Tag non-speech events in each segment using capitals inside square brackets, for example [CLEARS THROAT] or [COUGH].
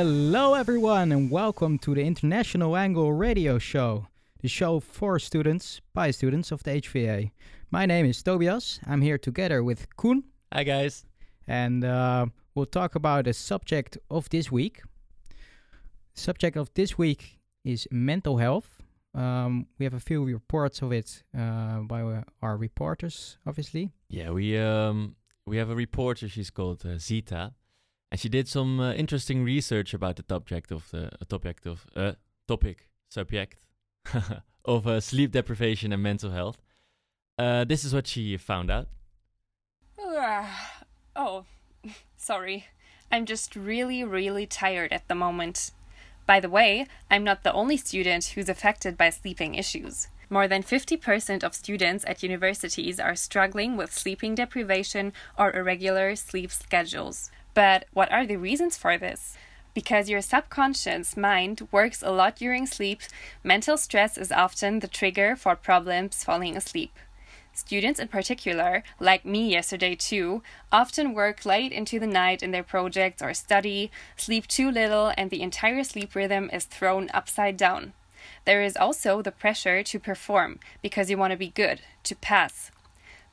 Hello, everyone, and welcome to the International Angle Radio Show, the show for students by students of the HVA. My name is Tobias. I'm here together with Koen, Hi guys. and uh, we'll talk about the subject of this week. Subject of this week is mental health. Um, we have a few reports of it uh, by our reporters, obviously. Yeah, we um we have a reporter. She's called uh, Zita, and she did some uh, interesting research about the subject of the uh, topic of uh, topic subject [LAUGHS] of uh, sleep deprivation and mental health. Uh, this is what she found out. [SIGHS] Oh, [LAUGHS] sorry. I'm just really, really tired at the moment. By the way, I'm not the only student who's affected by sleeping issues. More than 50% of students at universities are struggling with sleeping deprivation or irregular sleep schedules. But what are the reasons for this? Because your subconscious mind works a lot during sleep, mental stress is often the trigger for problems falling asleep. Students in particular, like me yesterday too, often work late into the night in their projects or study, sleep too little, and the entire sleep rhythm is thrown upside down. There is also the pressure to perform because you want to be good, to pass.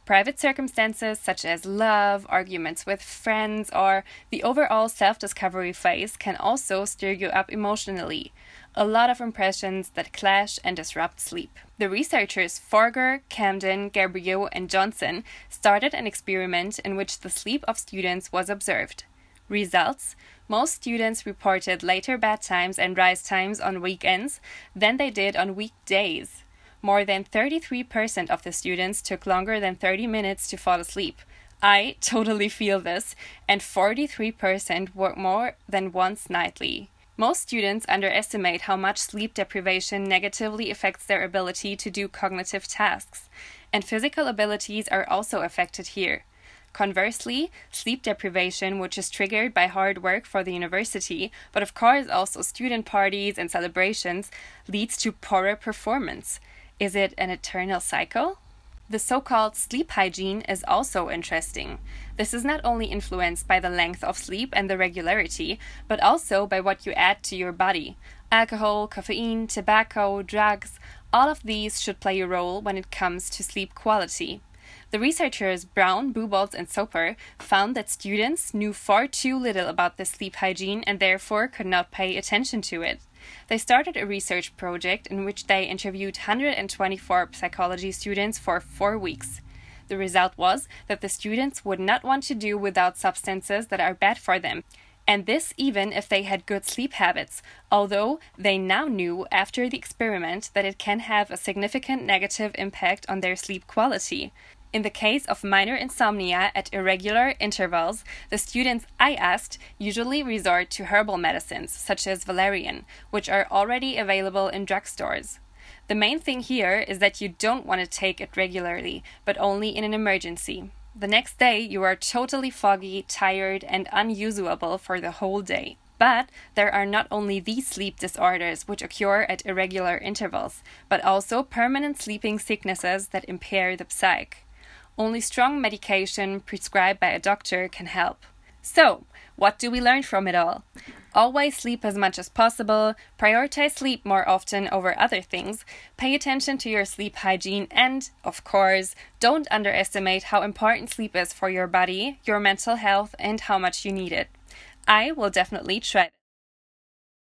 Private circumstances such as love, arguments with friends, or the overall self discovery phase can also stir you up emotionally. A lot of impressions that clash and disrupt sleep. The researchers Forquer, Camden, Gabriel, and Johnson started an experiment in which the sleep of students was observed. Results Most students reported later bedtimes and rise times on weekends than they did on weekdays. More than 33% of the students took longer than 30 minutes to fall asleep. I totally feel this, and 43% work more than once nightly. Most students underestimate how much sleep deprivation negatively affects their ability to do cognitive tasks, and physical abilities are also affected here. Conversely, sleep deprivation, which is triggered by hard work for the university, but of course also student parties and celebrations, leads to poorer performance. Is it an eternal cycle? The so called sleep hygiene is also interesting. This is not only influenced by the length of sleep and the regularity, but also by what you add to your body. Alcohol, caffeine, tobacco, drugs, all of these should play a role when it comes to sleep quality. The researchers Brown, Buboltz, and Soper found that students knew far too little about the sleep hygiene and therefore could not pay attention to it. They started a research project in which they interviewed 124 psychology students for four weeks. The result was that the students would not want to do without substances that are bad for them, and this even if they had good sleep habits, although they now knew after the experiment that it can have a significant negative impact on their sleep quality. In the case of minor insomnia at irregular intervals, the students I asked usually resort to herbal medicines, such as valerian, which are already available in drugstores. The main thing here is that you don't want to take it regularly, but only in an emergency. The next day, you are totally foggy, tired, and unusable for the whole day. But there are not only these sleep disorders which occur at irregular intervals, but also permanent sleeping sicknesses that impair the psyche. Only strong medication prescribed by a doctor can help. So, what do we learn from it all? Always sleep as much as possible, prioritize sleep more often over other things, pay attention to your sleep hygiene, and, of course, don't underestimate how important sleep is for your body, your mental health, and how much you need it. I will definitely try.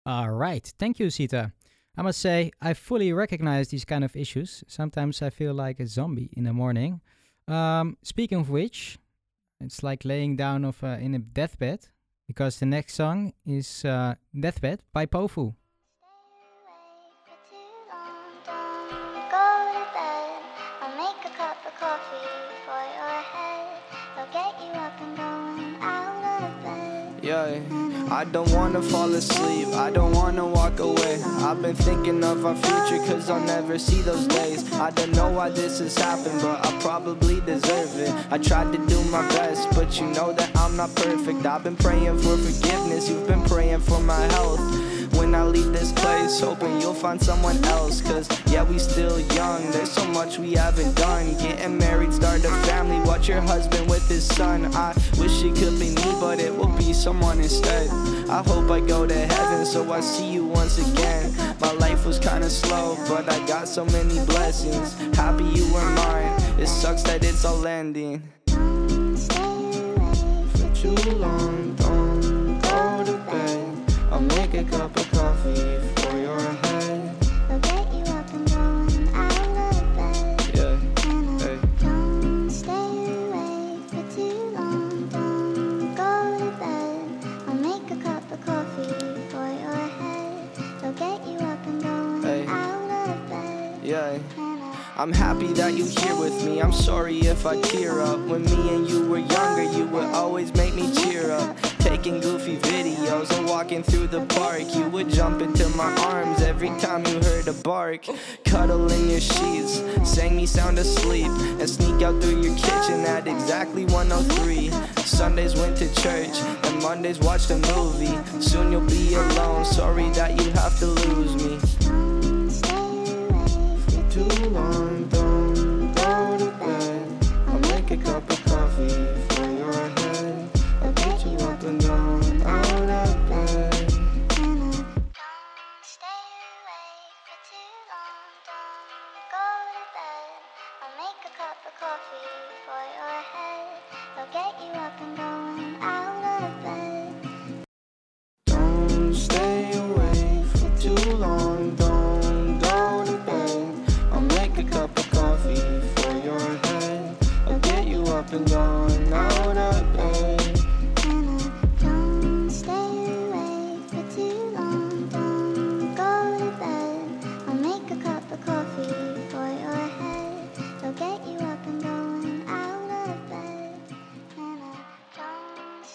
All right, thank you, Zita. I must say, I fully recognize these kind of issues. Sometimes I feel like a zombie in the morning. Um, speaking of which, it's like laying down of uh, in a deathbed because the next song is uh, Deathbed by Powfu. Yeah, I don't wanna fall asleep, I don't wanna walk away. I've been thinking of our future, cause I'll never see those days. I don't know why this has happened, but I probably deserve it. I tried to do my best, but you know that I'm not perfect. I've been praying for forgiveness, you've been praying for my health. Leave this place, hoping you'll find someone else. Cause yeah, we still young, there's so much we haven't done. Getting married, start a family, watch your husband with his son. I wish it could be me, but it will be someone instead. I hope I go to heaven so I see you once again. My life was kinda slow, but I got so many blessings. Happy you were mine. It sucks that it's all ending. For too long, make a cup of coffee for your head. I'll get you up and going out of bed. Yeah, hey. Don't stay awake for too long. Don't go to bed. I'll make a cup of coffee for your head. I'll get you up and going Hey. out of bed. Yeah. I'm happy that you here with me. I'm sorry if I tear up. When me and you were younger, you would always make me cheer up. Taking goofy videos and walking through the park. You would jump into my arms every time you heard a bark. Cuddle in your sheets, sang me sound asleep, and sneak out through your kitchen at exactly 103. Sundays went to church, and Mondays watched a movie. Soon you'll be alone. Sorry that you have to lose me. For too long,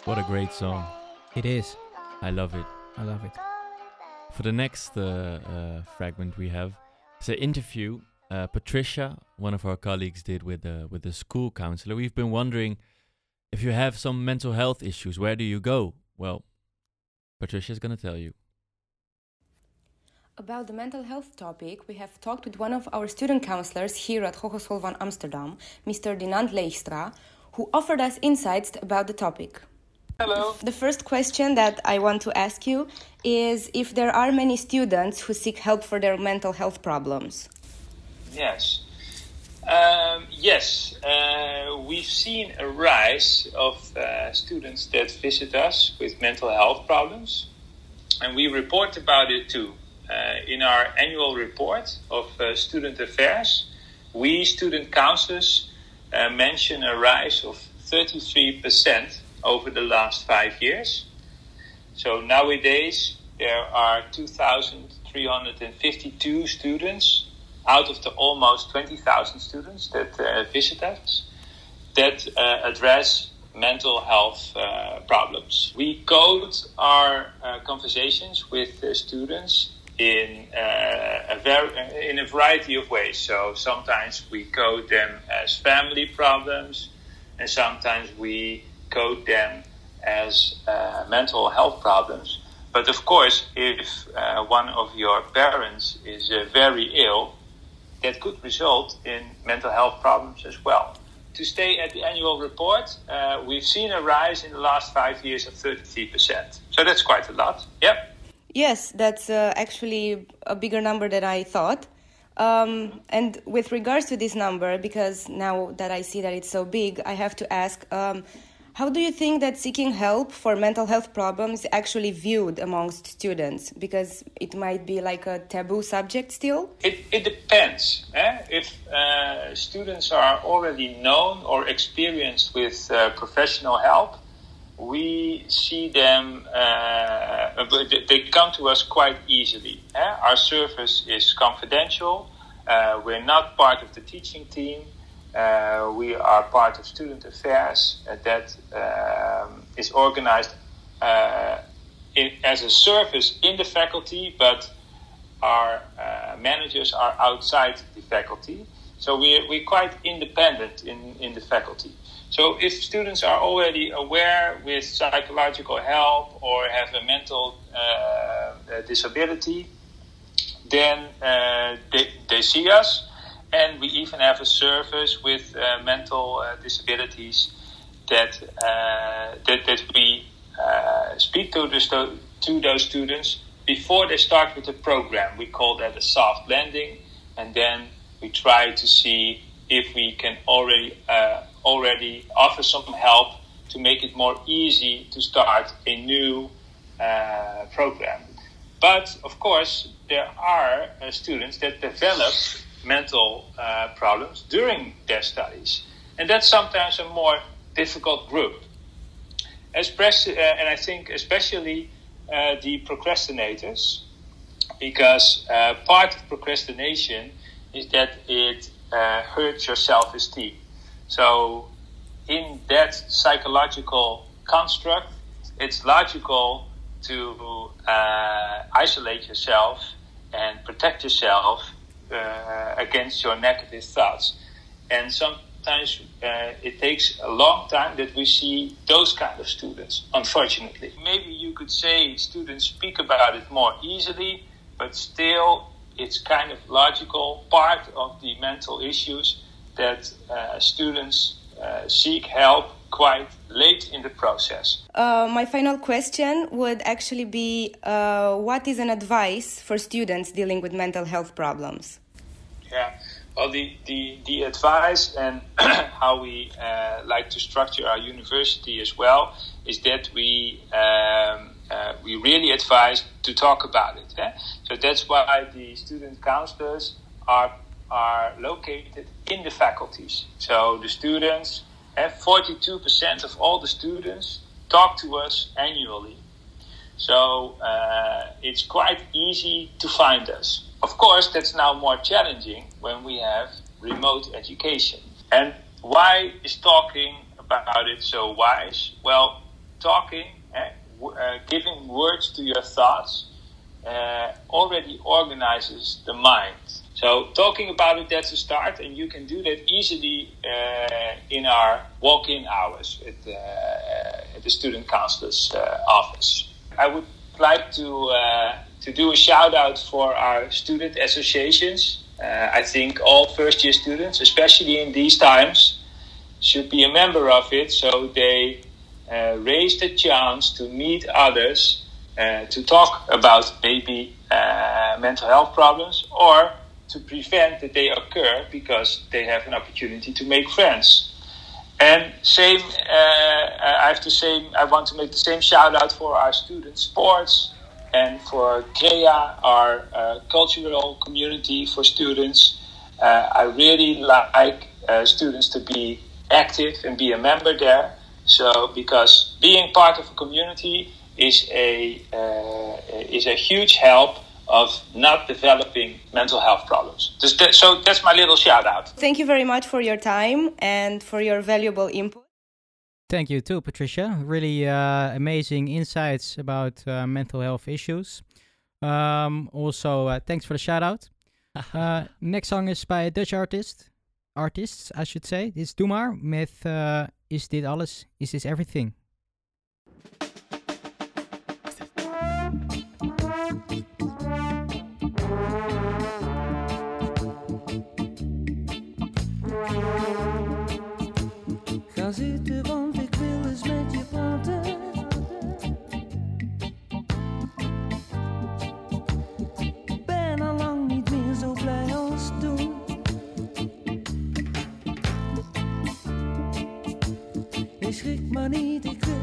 What a great song. It is. I love it. I love it. For the next uh, uh, fragment we have, it's an interview uh, Patricia, one of our colleagues, did with the with the school counselor. We've been wondering if you have some mental health issues, where do you go? Well, Patricia's gonna tell you. About the mental health topic, we have talked with one of our student counselors here at Hogeschool van Amsterdam, Mr. Dinant Leegstra, who offered us insights about the topic. Hello. The first question that I want to ask you is if there are many students who seek help for their mental health problems. Yes. Um, yes, uh, we've seen a rise of uh, students that visit us with mental health problems, and we report about it too. Uh, in our annual report of uh, student affairs, we student counselors uh, mention a rise of 33% over the last five years. So nowadays, there are 2,352 students out of the almost 20,000 students that uh, visit us that uh, address mental health uh, problems. We code our uh, conversations with the students in uh, a ver- in a variety of ways. So sometimes we code them as family problems, and sometimes we code them as uh, mental health problems. But of course, if uh, one of your parents is uh, very ill, that could result in mental health problems as well. To stay at the annual report, uh, we've seen a rise in the last five years of 33%. So that's quite a lot. Yep. Yes, that's uh, actually a bigger number than I thought. Um, and with regards to this number, because now that I see that it's so big, I have to ask um, how do you think that seeking help for mental health problems is actually viewed amongst students? Because it might be like a taboo subject still. It, it depends. Eh? If uh, students are already known or experienced with uh, professional help, we see them, uh, they come to us quite easily. Eh? Our service is confidential. Uh, we're not part of the teaching team. Uh, we are part of student affairs uh, that um, is organized uh, in, as a service in the faculty, but our uh, managers are outside the faculty. So we're, we're quite independent in, in the faculty. So if students are already aware with psychological help or have a mental uh, disability, then uh, they, they see us. And we even have a service with uh, mental uh, disabilities that, that, that we uh, speak to, the to those students before they start with the program. We call that a soft landing, and then we try to see if we can already uh, already offer some help to make it more easy to start a new uh, program. But of course, there are uh, students that develop mental uh, problems during their studies, and that's sometimes a more difficult group. Especially, uh, and I think especially uh, the procrastinators, because uh, part of procrastination is that it hurts your self-esteem. So, in that psychological construct, it's logical to uh, isolate yourself and protect yourself uh, against your negative thoughts. And sometimes uh, it takes a long time that we see those kind of students, unfortunately. Maybe you could say students speak about it more easily, but still it's kind of logical part of the mental issues that uh, students uh, seek help quite late in the process. Uh, my final question would actually be uh, what is an advice for students dealing with mental health problems? Yeah, well, the, the, the advice and [CLEARS THROAT] how we uh, like to structure our university as well is that we, um, uh, we really advise to talk about it. Eh? So that's why the student counselors are, are located in the faculties. So the students and 42% of all the students talk to us annually. So uh, it's quite easy to find us. Of course, that's now more challenging when we have remote education. And why is talking about it so wise? Well, talking, eh, uh, giving words to your thoughts, uh, already organizes the mind. So talking about it, that's a start, and you can do that easily uh, in our walk-in hours at, uh, at the student counselor's uh, office. I would like to uh, to do a shout out for our student associations. Uh, I think all first-year students, especially in these times, should be a member of it, so they uh, raise the chance to meet others, to talk about maybe mental health problems or to prevent that they occur because they have an opportunity to make friends. And same, uh, I have to say, I want to make the same shout out for our student sports and for CREA, our uh, cultural community for students. Uh, I really like uh, students to be active and be a member there. So, because being part of a community is a uh, is a huge help of not developing mental health problems. So that's my little shout out. Thank you very much for your time and for your valuable input. Thank you too, Patricia. Really uh, amazing insights about uh, mental health issues. Um, also, uh, thanks for the shout out. [LAUGHS] Uh, next song is by a Dutch artist. Artists, I should say. This is Doe Maar with uh, Is Dit Alles? Is This Everything? Je schrik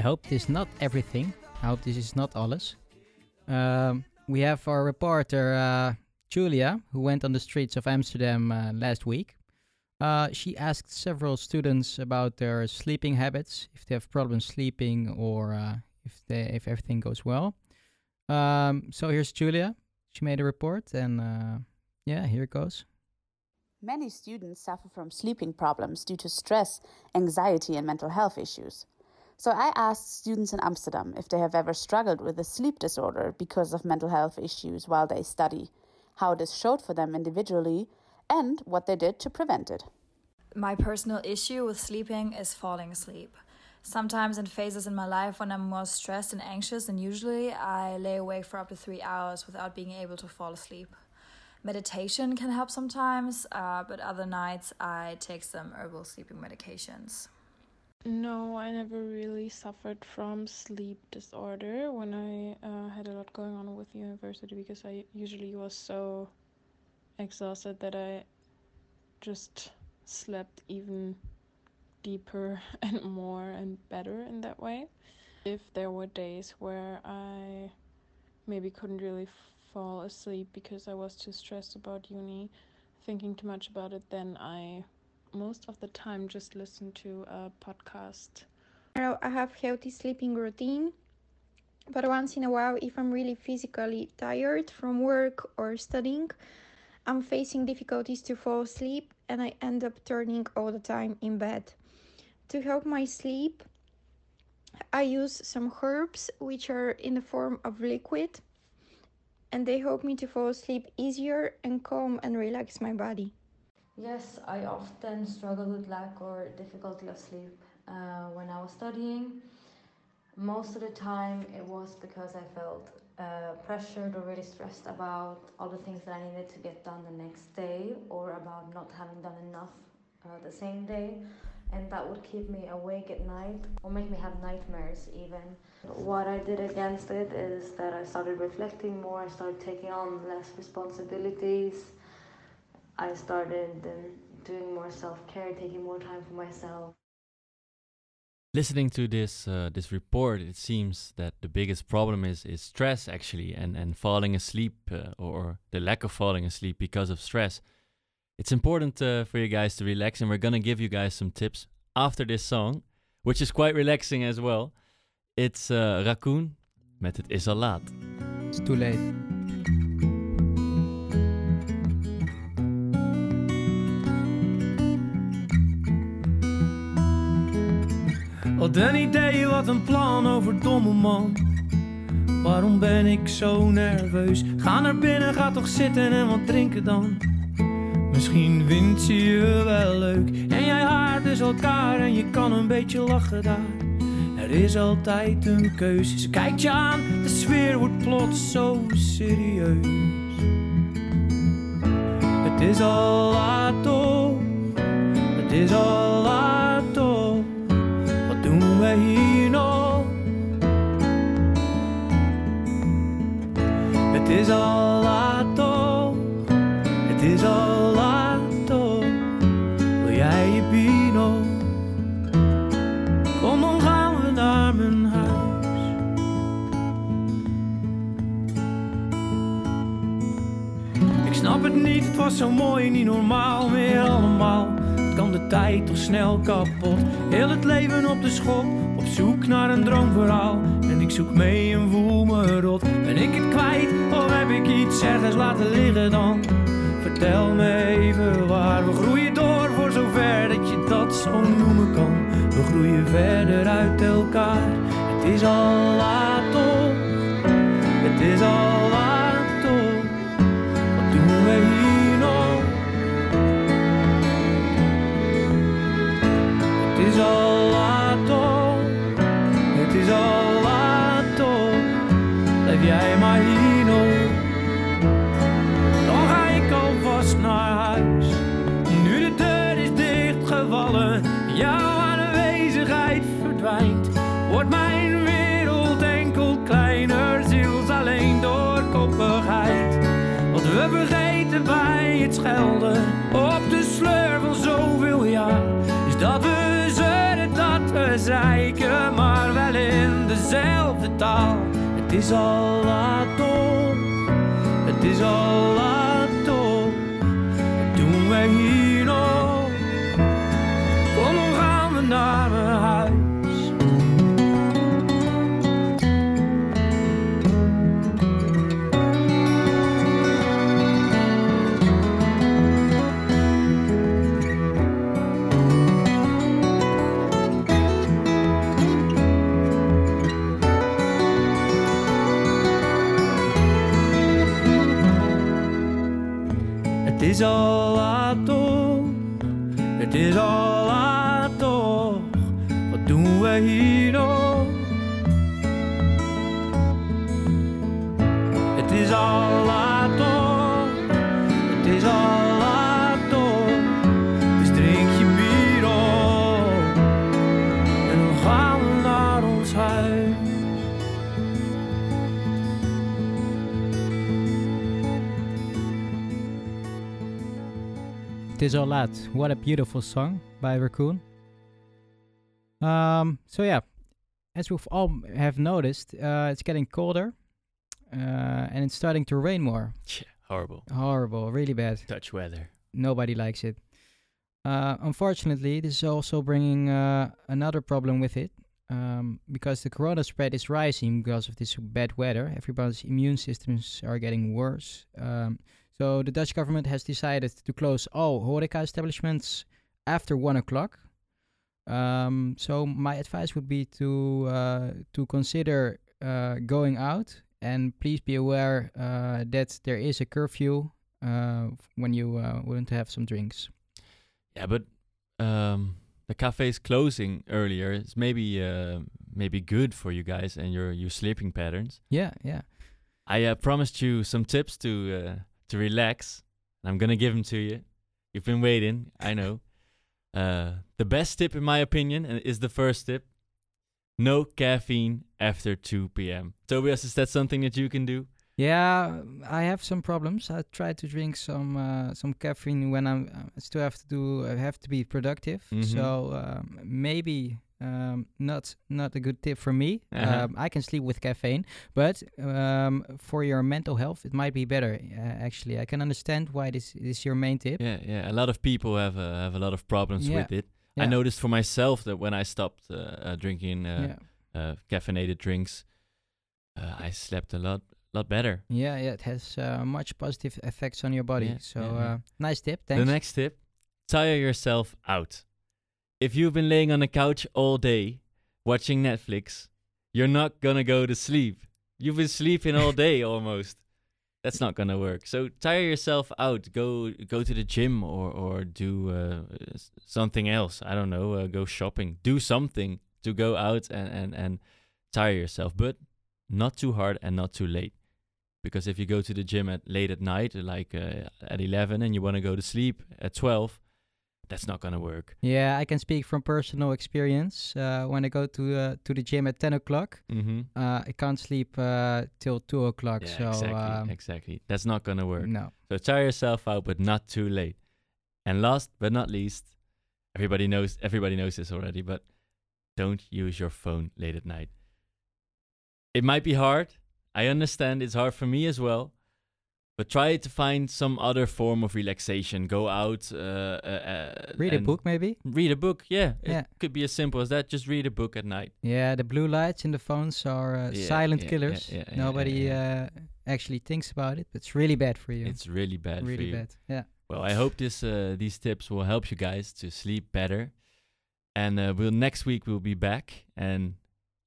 I hope this is not everything. I hope this is not alles. Um, we have our reporter uh, Julia, who went on the streets of Amsterdam uh, last week. Uh, she asked several students about their sleeping habits, if they have problems sleeping, or uh, if they if everything goes well. Um, so here's Julia. She made a report, and uh, yeah, here it goes. Many students suffer from sleeping problems due to stress, anxiety, and mental health issues. So I asked students in Amsterdam if they have ever struggled with a sleep disorder because of mental health issues while they study, how this showed for them individually, and what they did to prevent it. My personal issue with sleeping is falling asleep. Sometimes, in phases in my life when I'm more stressed and anxious than usually, I lay awake for up to three hours without being able to fall asleep. Meditation can help sometimes, uh, but other nights I take some herbal sleeping medications. No, I never really suffered from sleep disorder when I uh, had a lot going on with university because I usually was so exhausted that I just slept even deeper [LAUGHS] and more and better in that way. If there were days where I maybe couldn't really fall asleep because I was too stressed about uni, thinking too much about it, then I most of the time just listen to a podcast. I have healthy sleeping routine, but once in a while, if I'm really physically tired from work or studying, I'm facing difficulties to fall asleep and I end up turning all the time in bed. To help my sleep, I use some herbs which are in the form of liquid and they help me to fall asleep easier and calm and relax my body. Yes, I often struggled with lack or difficulty of sleep uh, when I was studying. Most of the time, it was because I felt uh, pressured or really stressed about all the things that I needed to get done the next day or about not having done enough uh, the same day. And that would keep me awake at night or make me have nightmares, even. What I did against it is that I started reflecting more, I started taking on less responsibilities. I started um, doing more self care, taking more time for myself. Listening to this uh, this report, it seems that the biggest problem is is stress actually, and and falling asleep uh, or the lack of falling asleep because of stress. It's important uh, for you guys to relax, and we're gonna give you guys some tips after this song, which is quite relaxing as well. It's uh, Raccoon met Het is al laat. It's too late. Wat een idee, wat een plan over domme man. Waarom ben ik zo nerveus? Ga naar binnen, ga toch zitten en wat drinken dan. Misschien vindt ze je wel leuk en jij haart dus elkaar en je kan een beetje lachen daar. Er is altijd een keuze. Ze kijkt je aan, de sfeer wordt plots zo serieus. Het is al laat toch, het is al laat wij nog? Het is al laat toch, het is al laat toch. Wil jij je nog? Kom dan gaan we naar mijn huis. Ik snap het niet, het was zo mooi, niet normaal meer allemaal. Tijd toch snel kapot. Heel het leven op de schop, op zoek naar een droomverhaal. En ik zoek mee en voel me rot. Ben ik het kwijt of heb ik iets ergens laten liggen dan? Vertel me even waar we groeien door voor zover dat je dat zo noemen kan. We groeien verder uit elkaar. Het is al laat toch, het is al op de sleur van zoveel jaar, is dat we zeuren dat we zeiken, maar wel in dezelfde taal. Het is al laat is al laat toch, het is al It is all laat. What a beautiful song by Raccoon. Um, so yeah, as we've all have noticed, uh, it's getting colder, uh, and it's starting to rain more. Yeah, horrible. Horrible, really bad. Dutch weather. Nobody likes it. Uh, unfortunately, this is also bringing uh, another problem with it, um, because the corona spread is rising because of this bad weather. Everybody's immune systems are getting worse. Um, so the Dutch government has decided to close all horeca establishments after one o'clock. Um, so my advice would be to uh, to consider uh, going out, and please be aware uh, that there is a curfew uh, when you uh, want to have some drinks. Yeah, but um, the cafes closing earlier is maybe uh, maybe good for you guys and your your sleeping patterns. Yeah, yeah. I uh, promised you some tips to uh, to relax. and I'm gonna give them to you. You've been waiting, I know. [LAUGHS] Uh, the best tip, in my opinion, and is the first tip: no caffeine after 2 p.m. Tobias, is that something that you can do? Yeah, I have some problems. I try to drink some uh, some caffeine when I'm uh, I still have to do I have to be productive. Mhm. So um, maybe um, not not a good tip for me. Uh-huh. Um, I can sleep with caffeine, but um, for your mental health, it might be better. Uh, actually, I can understand why this is your main tip. Yeah, yeah. A lot of people have uh, have a lot of problems Yeah. with it. I noticed for myself that when I stopped uh, uh, drinking uh, Yeah. uh, caffeinated drinks, uh, I slept a lot lot better. Yeah, yeah, it has uh, much positive effects on your body. Yeah, so yeah, yeah. Uh, nice tip. Thanks. The next tip: tire yourself out. If you've been laying on the couch all day watching Netflix, you're not gonna go to sleep. You've been sleeping all day [LAUGHS] almost. That's not gonna work. So tire yourself out. Go go to the gym or or do uh, something else. I don't know. Uh, go shopping. Do something to go out and and and tire yourself, but not too hard and not too late. Because if you go to the gym at late at night, like uh, at eleven, and you want to go to sleep at twelve, that's not gonna work. Yeah, I can speak from personal experience. Uh, when I go to uh, to the gym at ten o'clock, Mhm. uh, I can't sleep uh, till two o'clock. Yeah, so exactly, um, exactly. That's not gonna work. No. So tire yourself out, but not too late. And last but not least, everybody knows everybody knows this already, but don't use your phone late at night. It might be hard. I understand it's hard for me as well. But try to find some other form of relaxation. Go out. Uh, uh, uh, Read a book, maybe? Read a book, yeah. It could be as simple as that. Just read a book at night. yeah, the blue lights in the phones are uh, Yeah, silent yeah, yeah, killers. yeah, yeah, Nobody Uh, actually thinks about it, but it's really bad for you. It's really bad for Really bad, yeah. Well, I hope this uh, these tips will help you guys to sleep better. And uh, we'll next week we'll be back and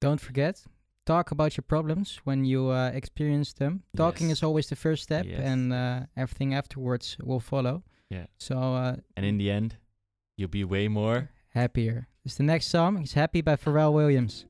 Don't forget, talk about your problems when you uh, experience them. Talking Yes. is always the first step, Yes. and uh, everything afterwards will follow. yeah. So uh, And in the end, you'll be way more happier. It's the next song. It's Happy by Pharrell Williams.